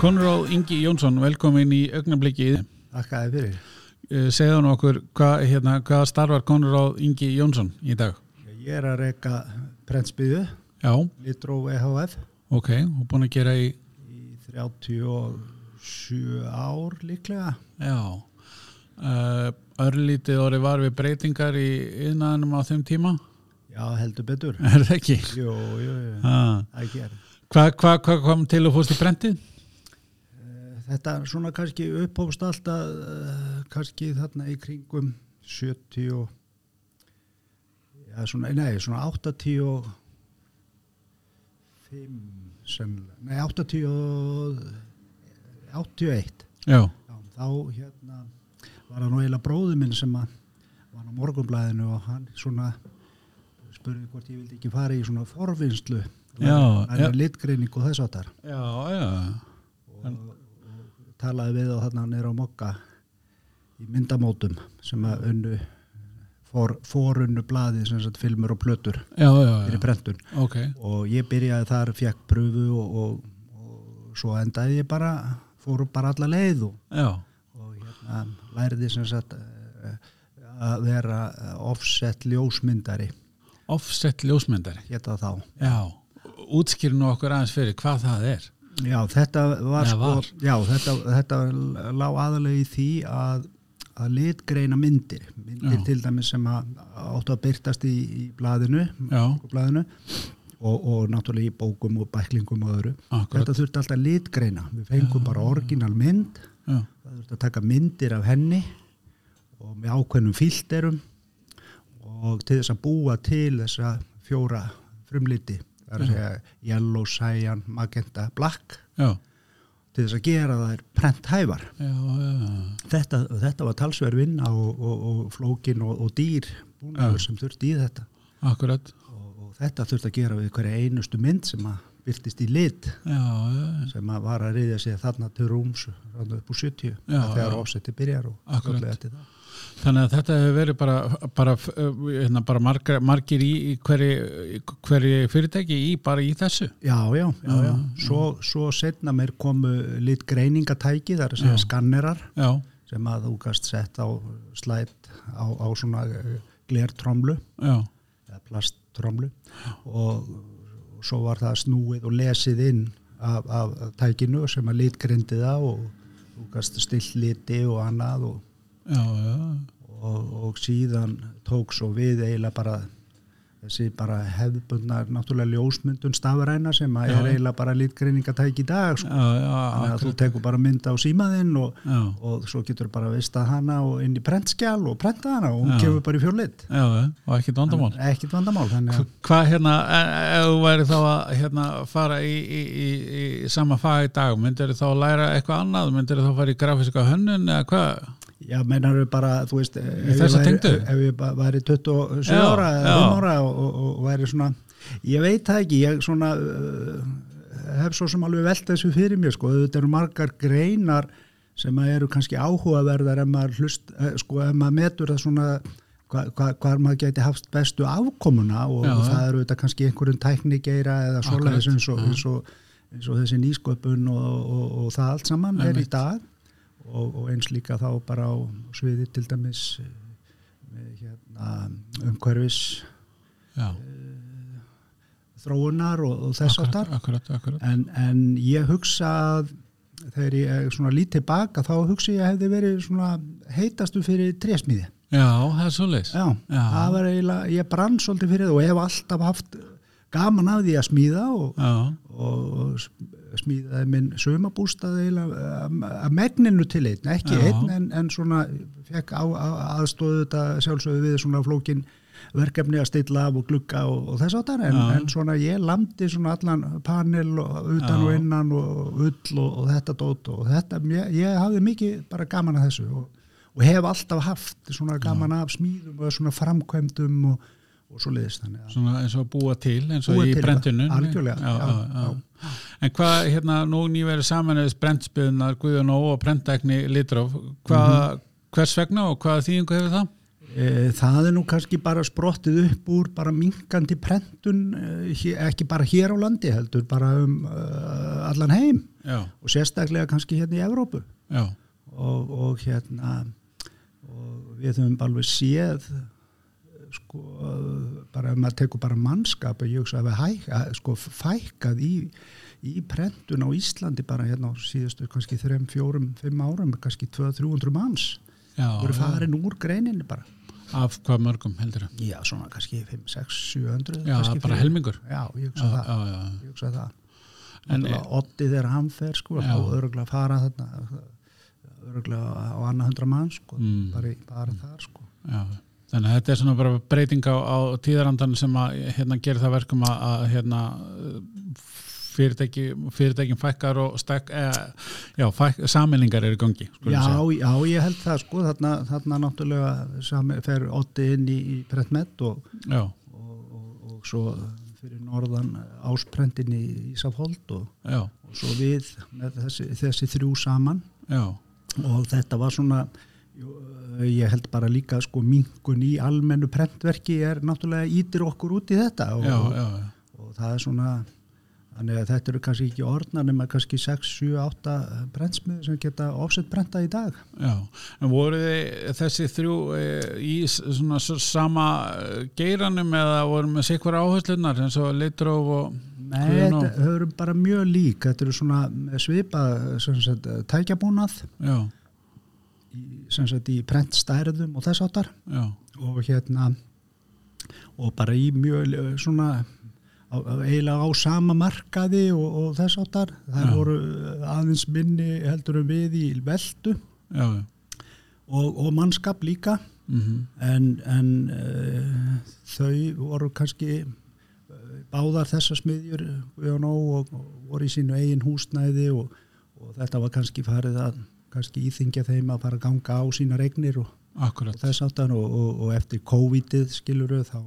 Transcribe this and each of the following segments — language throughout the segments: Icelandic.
Konráð Ingi Jónsson, velkomin í augnablikið. Þakkaði fyrir. Segðan okkur, hvað hérna, hva starfar Konráð Ingi Jónsson í dag? Ég er að reyka prentsbyðu, Litró EHF, ok, og búin að gera í, í 37 ár líklega. já, uh, örlítið orðið var við breytingar í yðnaðanum á þeim tíma? Já, heldur betur. Er það ekki? Jú, jú, jú, Ah. það gerir. Hvað hva, hva kom til að fórst í brendið? Þetta er svona kannski upphófst alltaf, uh, kannski þarna í kringum 70 og, já, svona, nei, svona 80 og 5, sennilega, nei, 80 og 81. Já, Já, þá hérna var það nú eiginlega bróði minn sem að var á morgunblæðinu og hann svona spurði hvort ég vildi ekki fara í svona forvinnslu. Já, það er litgreining og þess áttar já, já, og, og talaði við á þarna nýra á mokka í myndamótum sem að unnu for, forunnu blaði sem sagt filmur og plötur já, já, fyrir já, prentun. Ok, og ég byrjaði þar, fekk pröfu og, og, og svo endaði ég bara fór bara alla leið og og hérna læriði sem sagt eh, að vera eh, offset ljósmyndari. Offset ljósmyndari, geta þá. Já, útskýr nú okkur aðeins fyrir hvað það er. Já þetta var Eða sko var. já þetta, þetta lá aðalega í því að að litgreina myndir. Myndir Já. til dæmis sem að áttu að byrtast í, í blaðinu og, og náttúrulega í bókum og bæklingum og öðru. Akkurat, þetta þurfti alltaf litgreina. Við fengum bara orginal mynd. Já, það þurfti að taka myndir af henni og með ákveðnum filterum og til þess að búa til þessa fjóra frumliti það er að segja yellow, cyan, magenta, black. Já, til þess að gera þær prenthæfar já, já, þetta, þetta var talsverð vinna og, og, og flókin og, og dýr búnaður sem þurfti í þetta. Akkurat, og, og þetta þurfti að gera við hverja einustu mynd sem að byrtist í lit já, sem að var að reyðja sig þarna til rúms upp úr 70 Já, þegar já. offseti byrjar og eftir það. Þannig að þetta hefur verið bara, bara, hérna, bara margir, margir í, hverju, hverju fyrirtæki í, bara í þessu. Já, já, já, já. Svo, svo setna mér komu lit greiningatæki, það er Já. skannerar Já, sem að þú gast sett á slætt á, á svona eh, glertromlu já, eða plasttromlu og, svo var það snúið og lesið inn af, af tækinu sem að litgrindi það og þú gast stilt liti og annað og, já, já, og, og síðan tók svo við eiginlega bara þessi bara hefðbundnar náttúrulega ljósmyndun stafræna sem að er eiginlega bara litgreiningatæk í dag sko. þannig að þú tekur bara mynd á símaðinn og, og svo getur bara vistað hana og inn í prentskjál og prenta hana og hún Já. kemur bara í já, og ekkert vandamál. ekkit vandamál þannig að Hvað hérna, e- ef þú væri þá að hérna, fara í, í, í, í sama fag í dag, myndir þá að læra eitthvað annað, myndir þá fara í grafíska hönnun eða hvað? Já, meinar við bara, þú veist, ef ég væri, ef ég væri 27 Já, ára eða já. 5 ára og, og, og væri svona, ég veit það ekki, ég svona uh, hef svo sem alveg velt þessu fyrir mér, sko, þetta eru margar greinar sem að eru kannski áhugaverðar ef maður hlust, eh, sko, ef maður metur það svona hvað hva, hva maður geti haft bestu afkomuna og, Já, og það eru þetta kannski einhverjum tæknigeira eða Akkurat, eins eins og, eins og þessi nýsköpun og, það allt saman er í dag og, og eins líka þá bara á sviði til dæmis eh, með hérna, umhverfis Já, þróunar og, og þess akkurat. en, en ég hugsa að þegar ég svona lít tilbaka þá hugsa ég að hefði verið svona heitastu fyrir trésmíði Já, það er svo leis. já, Já. það var eiginlega, ég brann svolítið fyrir það og hef alltaf haft gaman af því að smíða og, Já, og smíðaði minn sömabústað eiginlega um, að megninu til einn, ekki Já. einn en, en svona fekk á, á, aðstóðu þetta sjálfsögðu við svona flókin verkefni að stilla af og glugga og, og þess áttar en, Já. en svona ég landi svona allan panel og utan Já. og innan og ull og, og þetta dót og þetta, ég, ég hafði mikið bara gaman að þessu og, og hef alltaf haft svona gaman af smíðum og svona framkvæmdum og, og svo liðist þannig að svona eins og að búa til, eins og Búa í til, brentinu. algjörlega, já, já, já. En hvað, hérna, nú nýverið samanlega brentspiðunar Guðjón Ó og brentækni Litróf, hvað, Mhm. hvers vegna og hvaða þýðingu hefur það? Eh, Það er nú kannski bara sprottið upp úr bara minkandi prentun, eh, hér- ekki bara hér á landi heldur, bara um uh, allan heim. já, og sérstaklega kannski hérna í Evrópu og, og hérna og við höfum alveg séð sko bara ef maður tekur bara mannskap ég hugsa að við hækka, sko fækkað í, í prentun á Íslandi bara hérna á síðustu kannski 3, 4, 5 árum kannski 200-300 manns já, voru já. farin úr greininni bara. Af hvað mörgum heldur það já svona kannski 5, 6, 700 já, bara fyrir- helmingur. Já, ég já, hugsa það. já, já, ég hugsa það. En- en Otti þegar hann fer sko Já. og öruglega fara þarna öruglega á annað hundra mann sko Mm. bara, bara þar sko. Já þannig að þetta er svona bara breyting á, á tíðarandan sem að hérna gerir það verkum að, að hérna fyrirtæki, fyrirtækin fækkar og stek, eða, já, fæk, saminningar eru gangi já, já, ég held það sko þarna, þarna náttúrulega sami, fer Otti inn í, í Prentmet og, já, og, og, og svo fyrir norðan ásprentin í Ísafhold og, já, og svo við með þessi, þessi þrjú saman. Já, og þetta var svona ég held bara líka sko minkun í almennu prentverki er náttúrulega ítir okkur út í þetta og, já, já, já. og það er svona þannig að þetta eru kannski ekki orðnar nema kannski 6, 7, 8 prentsmiður sem geta offset prenta í dag. Já, en voru þessi þrjú e, í svona sama eh, geiranum eða voru með sikvar áherslunar eins og litróf og Nei, þetta eru bara mjög lík. Þetta eru svona svipa tækjabúnað. Já, í, sem sagt í prentstærðum og þess áttar og hérna og bara í mjög eh, svona á, eiginlega á sama markaði og, og þess áttar það Já. voru aðeins minni heldur en við í veldu já, já. og, og mannskap líka. Mm en, en uh, þau voru kannski báðar þessar smiðjur og voru í sínu eigin húsnæði og, og þetta var kannski farið að kannski íþingja þeim að fara að ganga á sínar eignir og, og þess áttan og, og, og eftir COVID-ið skiluru þá,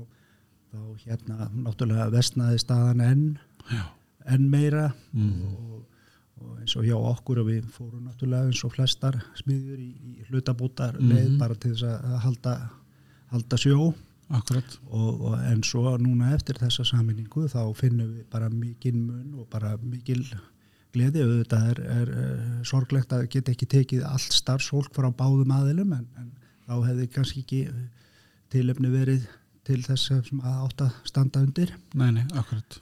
þá hérna náttúrulega vestnaði staðan enn, enn meira mm. og, og eins og hjá okkur og við fórum náttúrulega eins og flestar smiðjur í, í hlutabútar leið Mhm. bara til þess að halda, halda sjó akkurat og, og en svo núna eftir þessa saminningu þá finnum við bara mikil mun og bara mikil gleði auðvitað er, er, er sorglegt að geta ekki tekið allt starfsfólk frá báðum aðilum en, en þá hefði kannski ekki tilefni verið til þess að átt að standa undir. Nei, nei,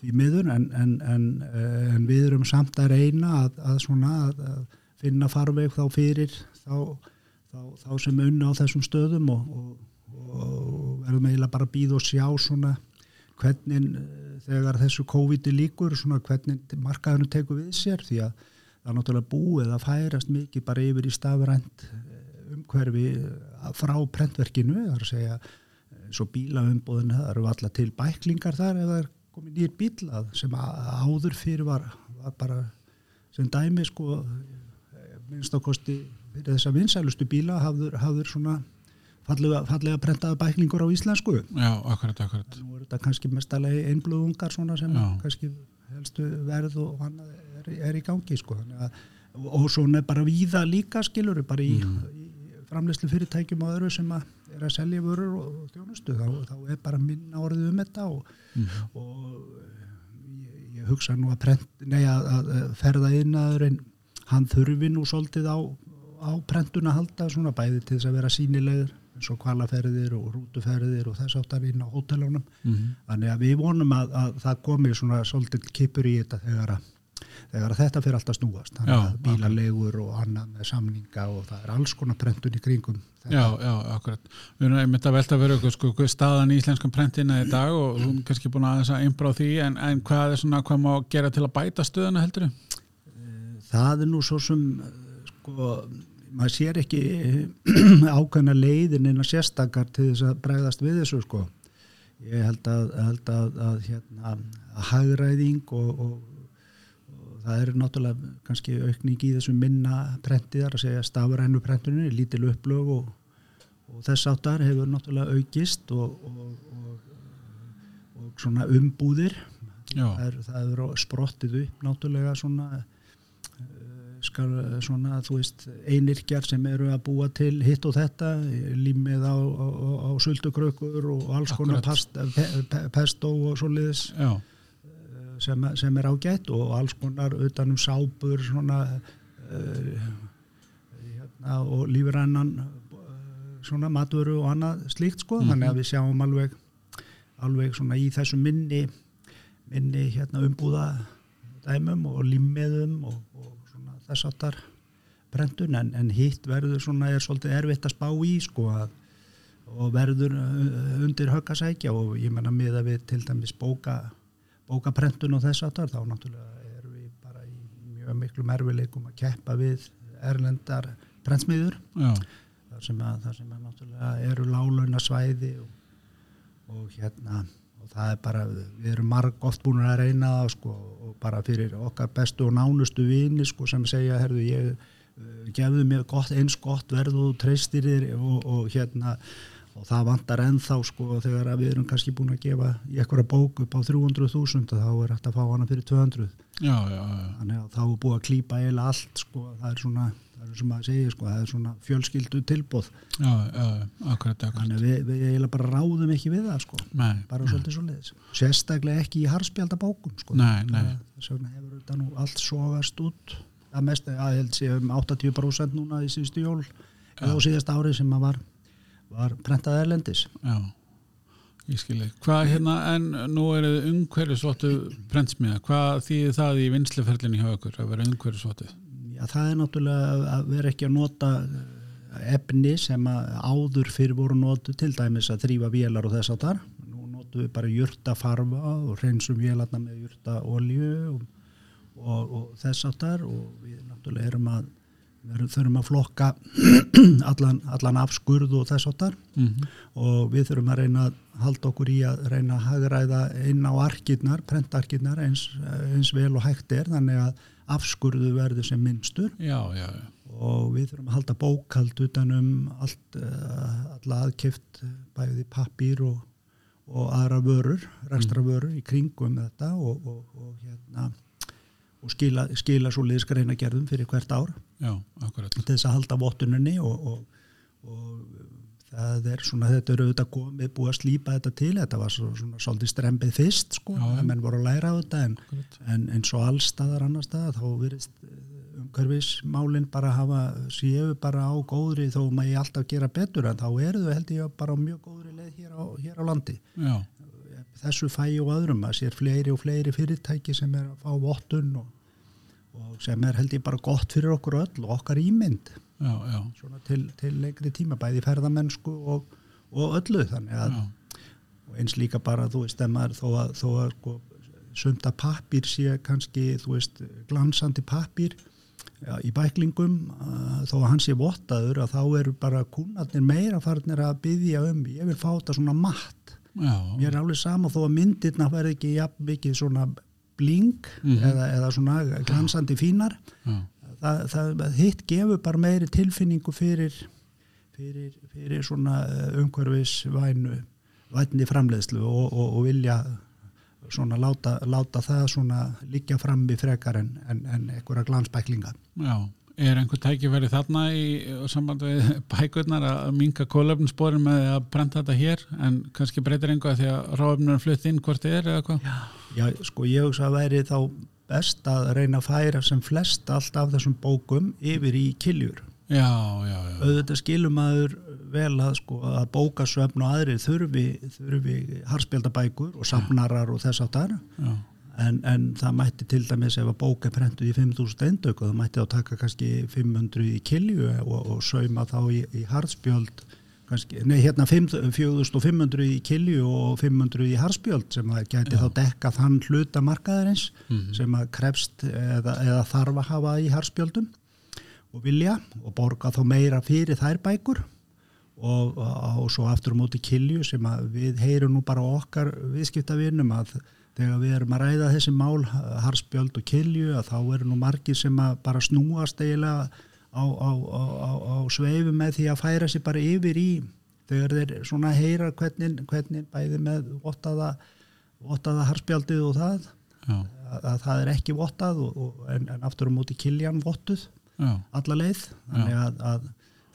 í miður en, en, en, eh, en við erum samt að reyna að, að, svona, að, að finna farveg þá fyrir þá, þá, þá sem unna á þessum stöðum og, og, og verðum eiginlega bara að býða og sjá svona hvernig eh, þegar þessu COVID líkur svona hvernig markaðinu tekur við sér því að það er náttúrulega búið að færast mikið bara yfir í stafrænt eh, umhverfi eh, frá prentverkinu er að segja svo bílaumbóðinu, það eru alltaf til bæklingar þar ef það er komið nýr bíl að sem áður fyrir var, var bara sem dæmi sko minnst á kosti fyrir þessa vinsælustu bíla hafður, hafður svona fallega, fallega prentaða bæklingur á íslensku. Já, akkurat, akkurat. Nú er þetta kannski mestalegi einblöðungar svona sem Já. kannski helstu verð og annað er, er í gangi sko. Að og, svona bara víða líka skilur bara í, í framleyslu fyrirtækjum og öðru sem að er að selja vörur og, þjónustu. Þá, þá er bara minna orðið um þetta og, og ég, ég hugsa nú að, prent, nei, að, að ferða innaðurinn hann þurfi nú svolítið á, á prentuna halda svona bæði til þess að vera sínilegur eins og kvalaferðir og rútuferðir og þess áttar inn á hótelunum mm þannig að við vonum að, að það komi svona svolítið kipur í þetta þegar að, þegar að þetta fyrir alltaf snúast þannig Já, að bílalegur og annað með samninga og það er alls konar prentun í kringum þetta. Já, já, akkurat. Við erum einmitt að velta verið okkur sko, staðan í íslenskan prentina í dag og þú er kannski búin aðeins að einbra á því en, en hvað er svona, hvað má gera til að bæta stöðuna heldur þau? það er nú svo sem eh, sko, maður sér ekki ákveðna leiðin innan sérstakar til þess að bregðast við þessu sko ég held að, held að, að, hérna, að hagræðing og, og, og það er náttúrulega kannski aukning í þessu minna prentiðar að segja stafrænu prentunni, lítil upplög og, og þess áttar hefur náttúrulega aukist og, og, og svona umbúðir Já. það er, það er sprottið upp náttúrulega svona eh, skal, svona, þú veist, einirkjar sem eru að búa til hitt og þetta, límið á, á, á sultukrökur og alls konar past, pe, pe, pesto og svoleiðis eh, sem, sem er ágætt og alls konar utanum sápur svona uh, hérna, og lífrænan uh, svona matvöru og annað slíkt sko, þannig að við sjáum alveg alveg svona í þessu minni minni hérna umbúða dæmum og limmiðum og, þess áttar brendun en, en hitt verður svona er svolítið erfitt að spá í sko að og verður uh, undir höggasækja og ég menna með að við til dæmis bóka bókaprentun og þess áttar þá náttúrulega erum við bara í mjög miklu mervileikum að keppa við erlendar prentsmiður. Þar sem að, þar sem að náttúrulega eru lálauna svæði og, og hérna og það er bara, við erum marg oft búin að reyna það sko og bara fyrir okkar bestu og nánustu vini sko sem segja, herðu ég uh, gefðu mér gott, eins gott verðu og treystir þér og, og hérna og það vantar ennþá sko þegar við erum kannski búin að gefa í eitthvað bók upp á 300.000 þá er hægt að fá hana fyrir 200 já, já, já. þannig að þá er búið að klípa eiginlega allt sko, það er svona, það er sem að segja sko, það er svona fjölskyldu tilbóð já, já, akkurat, akkurat. við, við eiginlega bara ráðum ekki við það sko, Nei, bara nei. svolítið svo leiðis sérstaklega ekki í harspjaldabókum sko, Nei. Það- vegna hefur þetta nú allt sogast út að mest, að ég held sé um 80% núna í síðustu jól eða á síðast ári sem að var, var prentað erlendis Já, ég skilji. Hvað hérna, en nú eru þið umhverfisvottu prentsmiða. Hvað þýðir það í vinsluferlinni hjá ykkur að vera umhverfisvottu? Já, það er náttúrulega að vera ekki að nota eh, efni sem að áður fyrir voru notu til dæmis að þrýfa vélar og þess að þar. Nú notum við bara jurtafarfa og reynsum vélarna með jurtaolju og, og, og þess að þar og við náttúrulega erum að við þurfum að flokka allan, allan afskurð og þess þar Mm og við þurfum að reyna að halda okkur í að reyna að hagræða inn á arkirnar, prentarkirnar eins, eins vel og hægt er þannig að afskurðu verður sem minnstur. Já, já, já. og við þurfum að halda bókald utanum allt, uh, alla aðkift bæði pappír og, og aðra vörur, restra vörur í kringum þetta og, og, og, hérna, og skila, skila svo liðskreina gerðum fyrir hvert ár. Já, til þess að halda vottuninni og, og, og það er svona, þetta eru auðvitað komið búið að slípa þetta til, þetta var svo, svona svolítið strempið fyrst sko, að menn voru að læra á þetta en, en eins og allstaðar annar staðar þá virðist umhverfismálinn bara hafa séu bara á góðri þó maður ég alltaf gera betur en þá eru þau held ég bara á mjög góðri leið hér á, hér á landi. Já, þessu fæ og öðrum. Að sér fleiri og fleiri fyrirtæki sem er að fá vottun og, og sem er held ég bara gott fyrir okkur öll og okkar ímynd. Já, já. svona til, til lengri tíma bæði ferðamennsku og, og öllu. Þannig að eins líka bara þú veist maður, þó að, þó að sko, sunda pappir sé kannski þú veist glansandi pappir ja, í bæklingum uh, þó að hann sé vottaður að þá eru bara kúnarnir meira farnir að byggja um ég vil fá þetta svona matt Já, mér er alveg sama þó að myndirna verði ekki jafn mikið svona bling Mhm. eða, eða svona glansandi fínar það, það, hitt gefur bara meiri tilfinningu fyrir, fyrir, fyrir svona eh, umhverfisvænu vætni framleiðslu og, og, og vilja svona láta, láta það svona liggja frammi frekar en, en, en einhverja glansbæklinga. já. Er einhver tækifæri þarna í samband við bækurnar að minka kólöfnsporin með að prenta þetta hér en kannski breytir einhvað því að ráöfnur flutt inn hvort þið er eða hvað? Já, sko ég hugsa að væri þá best að reyna að færa sem flest allt af þessum bókum yfir í kiljur. Já, já, já. auðvitað skilum maður vel að, sko, að bókasöfn og aðrir þurfi, þurfi harspjaldabækur og safnarar og þess áttar já. En, en það mætti til dæmis ef að bók er prentuð í 5.000 eindöku það mætti þá taka kannski 500 í kilju og, og sauma þá í, í harspjöld kannski, nei hérna 5 4.500 í kilju og 500 í harspjöld sem að gæti Já. þá dekka þann hluta markaðarins Mhm. sem að krefst eða, eða þarf að hafa í harspjöldum og vilja og borga þá meira fyrir þær bækur og, og, og svo aftur á móti kilju sem að við heyrum nú bara okkar viðskiptavinum að þegar við erum að ræða þessi mál harspjöld og kilju að þá eru nú margir sem að bara snúast eiginlega á, á, á, á, sveifu með því að færa sér bara yfir í þegar þeir svona heyra hvernig, hvernig bæði með vottaða, vottaða harspjaldið og það. Að, að það er ekki vottað og, og, en, en aftur á móti kiljan vottuð alla leið. Þannig að, að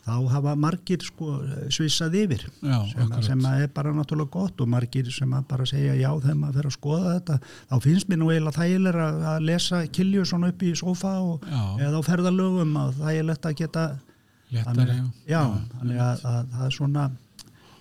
þá hafa margir sko svissað yfir. Já, sem, að, sem að er bara náttúrulega gott og margir sem að bara segja já þegar maður fer að skoða þetta þá finnst mér nú eiginlega þægilega að, lesa kilju svona upp í sófa og, eða á ferðalögum að þægilegt að geta léttari, já. já, þannig að, að það er svona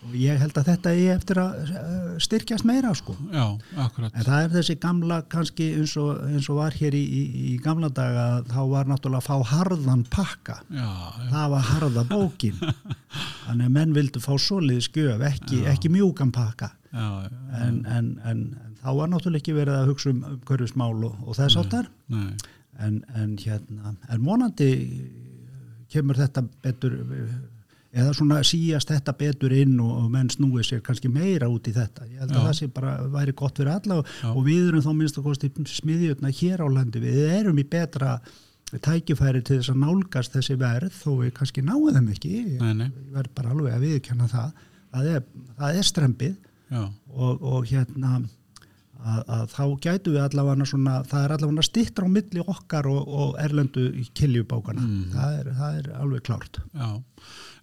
og ég held að þetta er eftir að eh, styrkjast meira sko Já. En það er þessi gamla kannski eins og, eins og var hér í, í, í gamla daga að þá var náttúrulega að fá harðan pakka. Já, já, Það var harða bókin. Þannig að menn vildu fá solið skjöf, ekki, ekki mjúkan pakka. já, já, En, en, en, þá var náttúrulega ekki verið að hugsa um umhverfismál og, og þess áttar. nei, En, en, hérna, en vonandi kemur þetta betur eða svona síast þetta betur inn og, og menn snúið sér kannski meira út í þetta. Ég held að Já. það sé bara væri gott fyrir alla og, og við erum þá minnst að kosti smiðjötna hér á landi. Við erum í betra tækifæri til þess að nálgast þessi verð þó við kannski þeim ekki. Nei, nei, ég verð bara alveg að viðkjanna það. Það er, það er strempið og, og hérna að, að þá gætu við allavega svona, það er allavega stittra á milli okkar og, og erlendu kiljubákana Mm. það, er, það er alveg klárt já.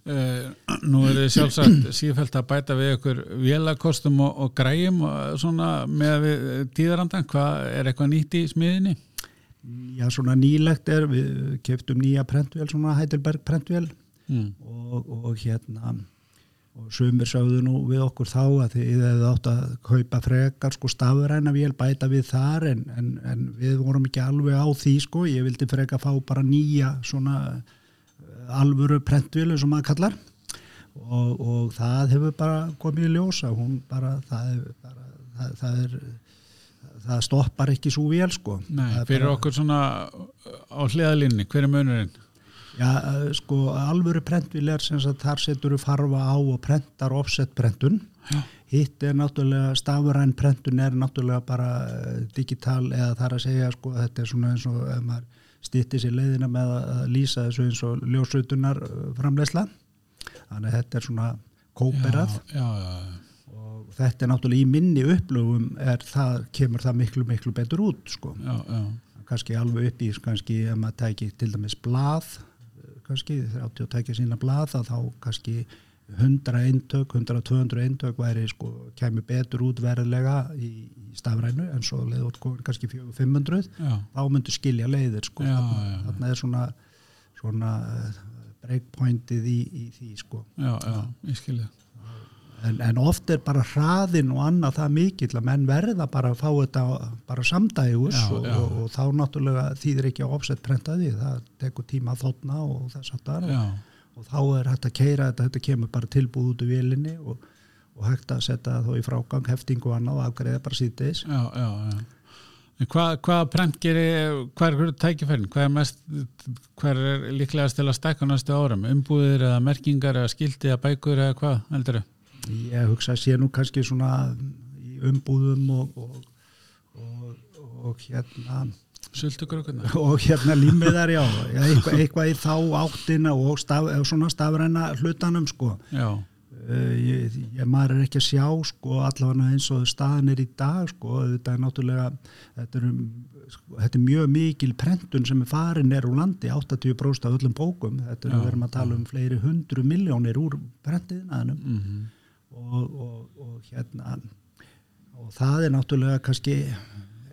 Uh, nú er þið sjálfsagt sífælt að bæta við ykkur vélakostum og, og græjum og svona með tíðarandan, hvað er eitthvað nýtt í smiðinni? já svona nýlegt er, við keftum nýja prentvél, svona Heidelberg prentvél Mm. og, og hérna og sumir sögðu nú við okkur þá að þið hefðu átt að kaupa frekar sko stafræna vél bæta við þar en, en, en við vorum ekki alveg á því sko, ég vildi frekar fá bara nýja svona eh, alvöru prentvélu sem maður kallar og, og það hefur bara komið í ljósa, hún bara það er, bara, það, það er það stoppar ekki svo vél sko Nei, fyrir bara- okkur svona á hliðalínni, hver er munurinn? Já, eh, sko, alvöru prentvíl er sem sagt þar setur við farfa á og prentar offset prentun. Já. Hitt er náttúrulega, stafræn prentun er náttúrulega bara eh, digital eða þar að segja, sko, þetta er svona eins og ef maður stýttir sér leiðina með að lýsa þessu eins og ljósautunar framleysla. Þannig að þetta er svona kóperað. Já, já, já, og þetta er náttúrulega í minni upplöfum er það, kemur það miklu, miklu betur út, sko. Kannski alveg upp í kannski ef maður tæki til dæmis blað eh, kannski 30 að tækja sína blað að þá kannski 100 eintök, 100-200 eintök væri sko, kemur betur út verðlega í, í stafrænu en svo leiður út kannski 400-500 já, þá myndur skilja leiðir sko. Já, þarna, já. þarna er svona, svona eh, breakpointið í, í því sko. já, já, ég skilja. en, en oft er bara hraðin og annað það mikill að menn verða bara að fá þetta bara samdægus Já, og, og, og þá náttúrulega þýðir ekki að offset prenta því, það tekur tíma að þóttna og þess að það Já, og þá er hægt að keira þetta, þetta kemur bara tilbúð út úr vélinni og, og hægt að setja það þó í frágang hefting og annað og afgreða bara síðdeis já, já, já. Hvað, hvað prent gerir, hvað er tækifærin? Hvað er mest, hvað er líklegast til að stækka næstu árum? Umbúðir eða merkingar eða skildi eða bækur eða hvað, heldur þau? ég hugsa að sé nú kannski svona umbúðum og, og, og, og hérna? og hérna límiðar já, já eitthvað, eitthvað í þá áttina og staf, svona stafræna hlutanum sko. Uh, ég, ég, maður er ekki að sjá sko allavega eins og staðan er í dag sko, þetta er náttúrulega þetta er, sko, þetta er mjög mikil prentun sem er farin er úr landi 80% af öllum bókum. Þetta er Já, við erum að tala um fleiri hundru miljónir úr prentiðinaðinum mm og, og, og hérna og það er náttúrulega kannski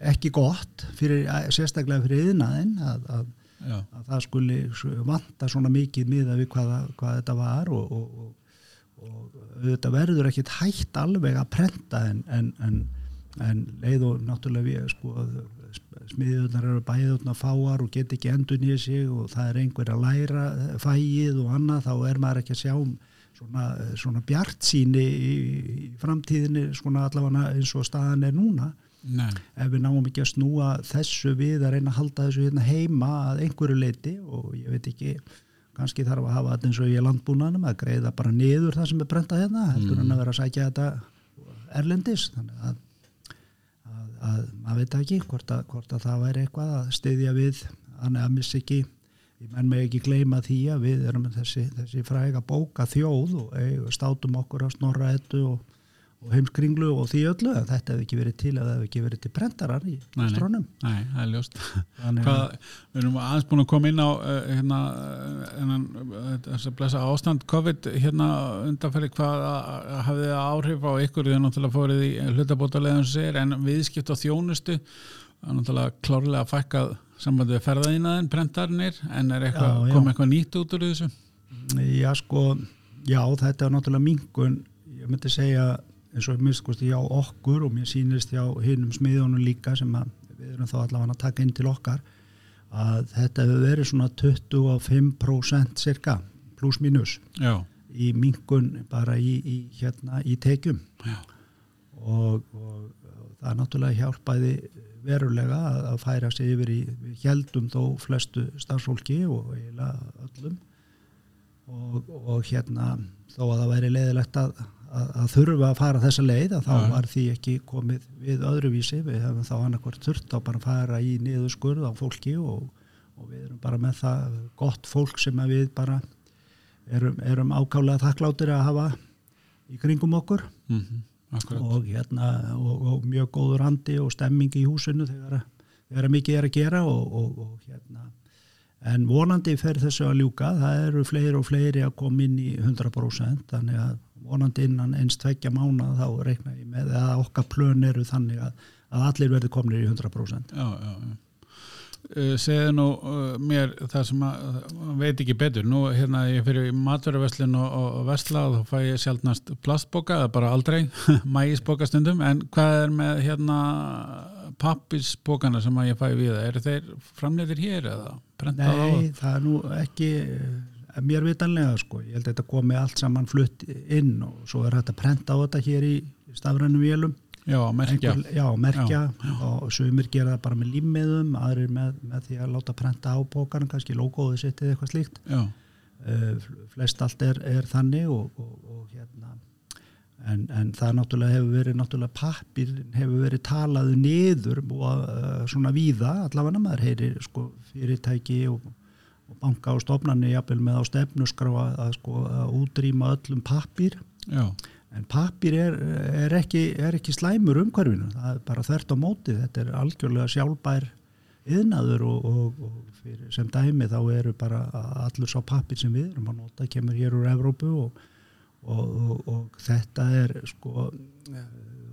ekki gott fyrir, sérstaklega fyrir yðnaðinn að, að, að það skuli vanta svona mikið miða við hvað, hvað þetta var og, og, og, og þetta verður ekkit hægt alveg að prenta en, en, en, en leið og náttúrulega við sko smiðunar eru bæðurna fáar og get ekki endur nýja sig og það er einhver að læra fæið og annað þá er maður ekki að sjá um svona, svona bjart síni í, í framtíðinni svona allavega eins og staðan er núna nei, ef við náum ekki að snúa þessu við að reyna að halda þessu hérna heima að einhverju leiti og ég veit ekki kannski þarf að hafa þetta eins og ég landbúnaðnum að greiða bara niður það sem er brentað hérna heldur en að vera að sækja þetta erlendis. Þannig að, að, að maður veit ekki hvort að, hvort að það væri eitthvað að styðja við þannig að missi ekki ég menn mig ekki gleyma því að við erum þessi, þessi fræga bóka þjóð og, og státum okkur á snorra ettu og, og heimskringlu og því öllu en þetta hefði ekki verið til að það hefði ekki verið til prentarar í Nei, nei. strónum Nei, það er ljóst Hvað, að, við erum aðeins búin að koma inn á uh, hérna, uh, þess að blessa ástand COVID hérna undanferði hvað að- að hafði það áhrif á ykkur er náttúrulega fórið í hlutabótalegðum sem segir en viðskipt á þjónustu er náttúrulega klárlega fækkað sambandi við ferðaðinaðin, prentarnir en er eitthvað, Já, já. kom eitthvað nýtt út úr þessu? já sko já þetta er náttúrulega mingun ég myndi segja eins og mér sko já okkur og mér sýnist já hinnum smiðunum líka sem við erum þá allavega að taka inn til okkar að þetta hefur verið svona 25% cirka pluss mínus í mingun bara í, í hérna í tekjum. Og, og, og það er náttúrulega hjálpaði verulega að, að færa sig yfir í heldum þó flestu starfsfólki og eiginlega öllum. Og, og hérna þó að það væri leiðilegt að, að, þurfa að fara þessa leið að þá Já. var því ekki komið við öðruvísi. Við hefum þá annarkvort þurft að bara fara í niðurskurð á fólki og, og við erum bara með það gott fólk sem við bara erum, erum ákálega þakkláttir að hafa í kringum okkur. Mm akkurat. Og, hérna, og, og mjög góður andi og stemming í húsinu þegar, þegar mikið er að gera og, og, og hérna en vonandi fer þessu að ljúka. Það eru fleiri og fleiri að koma inn í 100% þannig að vonandi innan eins tveggja mánu þá reikna ég með að okkar plön eru þannig að, að allir verði komnir í 100% Já, já, já. Uh, segðu nú uh, mér það sem að veit ekki betur. Nú hérna ég fyrir maturverslun og, og, versla og þá fæ ég sjálfnast plastboka eða bara aldrei mægisboka stundum. En hvað er með hérna pappisbokana sem að ég fæ við eru þeir framleiðir hér eða prentað á Nei, það er nú ekki eh, mér vitanlega sko, ég held að þetta komi allt saman flutt inn og svo er að prenta á þetta hér í stafrænum vélum. Já, merkja. Einhver, já, merkja. Já, og sumir gera það bara með límmiðum aðrir með, með því að láta prenta á bókarna kannski logoðu sitt eða eitthvað slíkt. Já, uh, flest allt er, er þannig og, og, og hérna en, en það náttúrulega hefur verið náttúrulega pappir hefur verið talaðu niður og uh, svona víða. Allavega maður heyrir sko fyrirtæki og, og banka og stofnarnir jafnvel með á stefnuskrá að, að sko að útrýma öllum pappir já, En pappir er, er, ekki, er ekki slæmur umhverfinu, það er bara þvert á móti, þetta er algjörlega sjálfbær yðnaður og, og, og fyrir, sem dæmi þá eru bara allur sá pappir sem við erum að nota, kemur hér úr Evrópu og, og, og þetta er sko eh,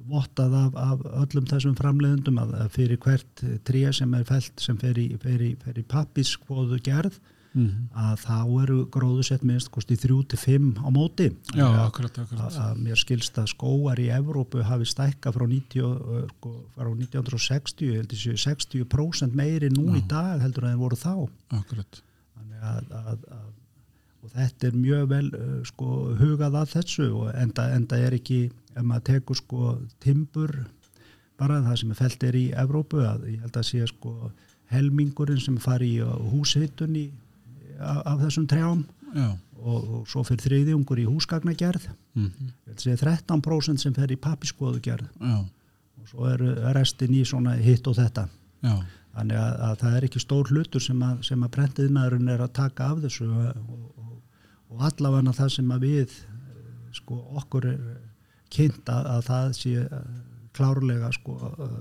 vottað af, af öllum þessum framleiðendum að að fyrir hvert tré sem er felt sem fer í, fer í, fer í pappiskvoðu gerð mm að þá eru gróðusett minnst kosti þrjú til fimm á móti. Já, að- akkurat, akkurat. að, að mér skilst að skóar í Evrópu hafi stækka frá, 90, uh, sko, frá 1960 ég held ég séu 60% meiri nú í Já. dag heldur en þeir voru þá. Akkurat, Þannig að, að, að, og þetta er mjög vel uh, sko, hugað að þessu og enda, enda er ekki ef maður tekur sko timbur bara það sem er felt er í Evrópu að ég held að sé sko helmingurinn sem fari í uh, húshitun af, af þessum trjám. Já. Og, og svo fyrir þriðjungur í húsgagnagerð. Mm segja 13% sem fer í pappiskoðugerð já, og svo eru restin í hitt og þetta. Já, þannig að, að það er ekki stór hlutur sem að, að brentiðnaðurinn er að taka af þessu og, og, og allavega það sem að við eh, sko okkur er kynnt að, að það sé eh, klárlega sko uh,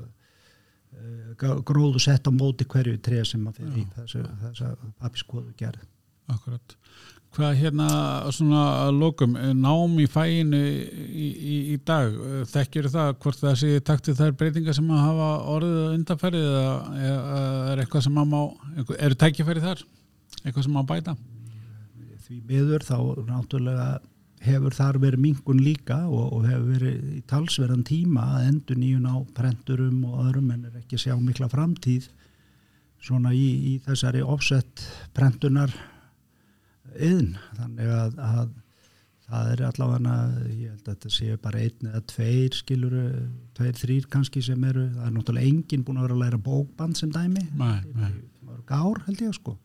gróðu sett á móti hverju tré sem að fyrir í þessu, þessa pappiskoðu gerð. Akkurat. Hvað hérna svona að lokum nám í fæinu í, í, í dag þekkjur það hvort það sé taktið þær breytingar sem að hafa orðið undanferðið eða eða er eitthvað sem að má eru tækifæri þar? Eitthvað sem að bæta því miður þá náttúrulega hefur þar verið mingun líka og, og hefur verið í talsverðan tíma að endur nýjun á prenturum og öðrum en er ekki sjá mikla framtíð svona í, í þessari offset prentunar yðn þannig að, að það er allavega ég held að þetta séu bara einn eða tveir skilur, tveir, þrýr kannski sem eru, það er náttúrulega enginn búin að vera að læra bókband sem dæmi nei, nei, mörg ár held ég sko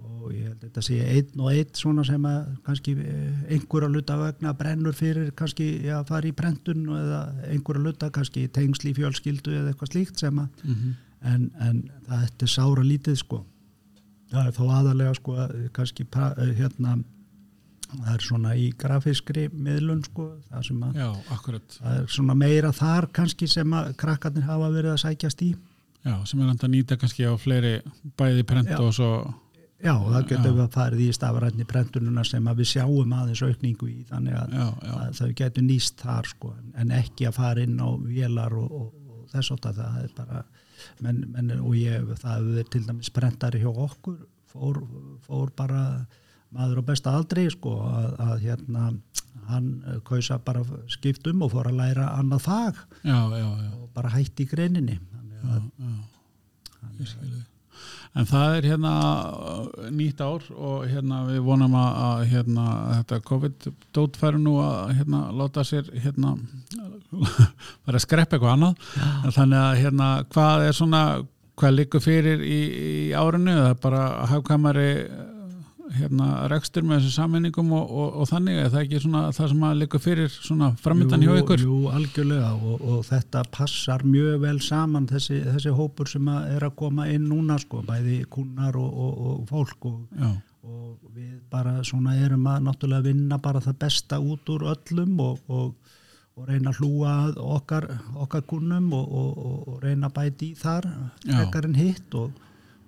og ég held að þetta sé einn og einn svona sem að kannski eh, einhverja luta vegna brennur fyrir kannski að fara í prentun eða einhverja luta kannski tengsli fjölskyldu eða eitthvað slíkt sem að mm en, en það þetta er sára lítið sko. Það er þó aðalega sko kannski eh, hérna það er svona í grafískri miðlun sko, það sem að Já, það er svona meira þar kannski sem að krakkarnir hafa verið að sækjast í. Já, sem er hægt að nýta kannski á fleiri bæði prent Já. og svo Já, og það getur við að farið í stafrætni prentununa sem að við sjáum aðeins aukningu í þannig að, já, já, að þau getur nýst þar sko, en- ekki að fara inn á vélar og, og, og þess að það er bara menn, menn, og ég, það verið til dæmis prentari hjá okkur fór, fór bara maður á besta aldri sko að, að hérna hann kausa bara skipt um og fór að læra annað fag já, já, já, og bara hætti í greininni. Þannig að, skil þig. En það er hérna uh, nýtt ár og hérna við vonum að, að hérna þetta COVID-dót færi nú að hérna láta sér hérna bara að skreppa eitthvað annað. En Þannig að hérna hvað er svona, hvað liggur fyrir í, í árinu? Það er bara hafkamari hérna rekstur með þessu sammenningum og, og, og þannig er það ekki svona það sem að liggur fyrir svona framöndan hjá ykkur? Jú, algjörlega og, og þetta passar mjög vel saman þessi, þessi hópur sem að er að koma inn núna sko, bæði kunnar og, og, og fólk og, við bara svona erum að náttúrulega vinna bara það besta út úr öllum og, og, og reyna að hlúa að okkar, okkar kunnum og, og, og reyna að bæti í þar Já. ekkar en hitt og,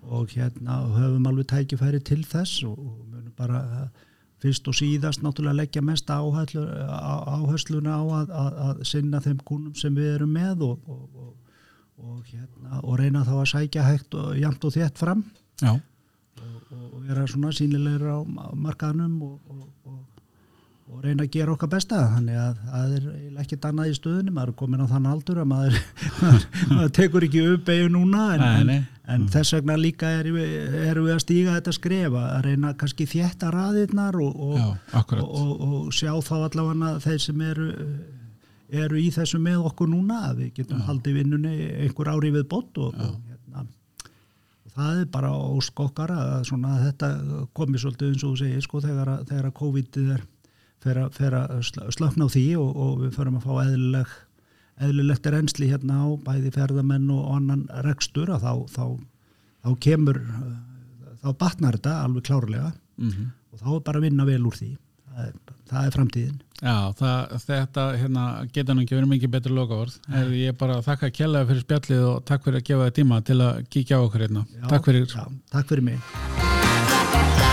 og hérna höfum alveg tækifæri til þess og, munum bara fyrst og síðast náttúrulega leggja mest áherslu, á, áhersluna á að, að, að sinna þeim kunnum sem við erum með og, og, og, og, hérna, og reyna þá að sækja hægt og jæmt og þétt fram. Já, og, og, og vera svona sínilegur á markaðnum og, og, reyna að gera okkar besta. Þannig að það er ekkert annað í stöðunni. Maður er komin á þann aldur að maður, maður, maður tekur ekki upp eigin núna en, Nei, nei. en, en þess vegna líka erum við, erum við að stíga þetta skref að reyna kannski þétta raðirnar og, og, já, og, og, sjá þá allavega þeir sem eru eru í þessu með okkur núna að við getum haldið vinnunni einhver ári við bótt og, og hérna og það er bara ósk okkar að, þetta komi svolítið eins og segir sko, þegar, að- þegar að COVID er fer að, fer að sl- slökna á því og, og við förum að fá eðlileg eðlilegt reynsli hérna á bæði ferðamenn og annan rekstur að þá, þá, þá kemur uh, þá batnar þetta alveg klárlega Mm og þá er bara að vinna vel úr því það er, það er framtíðin Já, það, þetta hérna, geta nú ekki verið mikið betur lokaord. Ég er bara að þakka kjærlega fyrir spjallið og takk fyrir að gefa þið tíma til að kíkja á okkur hérna. Já, Takk fyrir. já, takk fyrir mig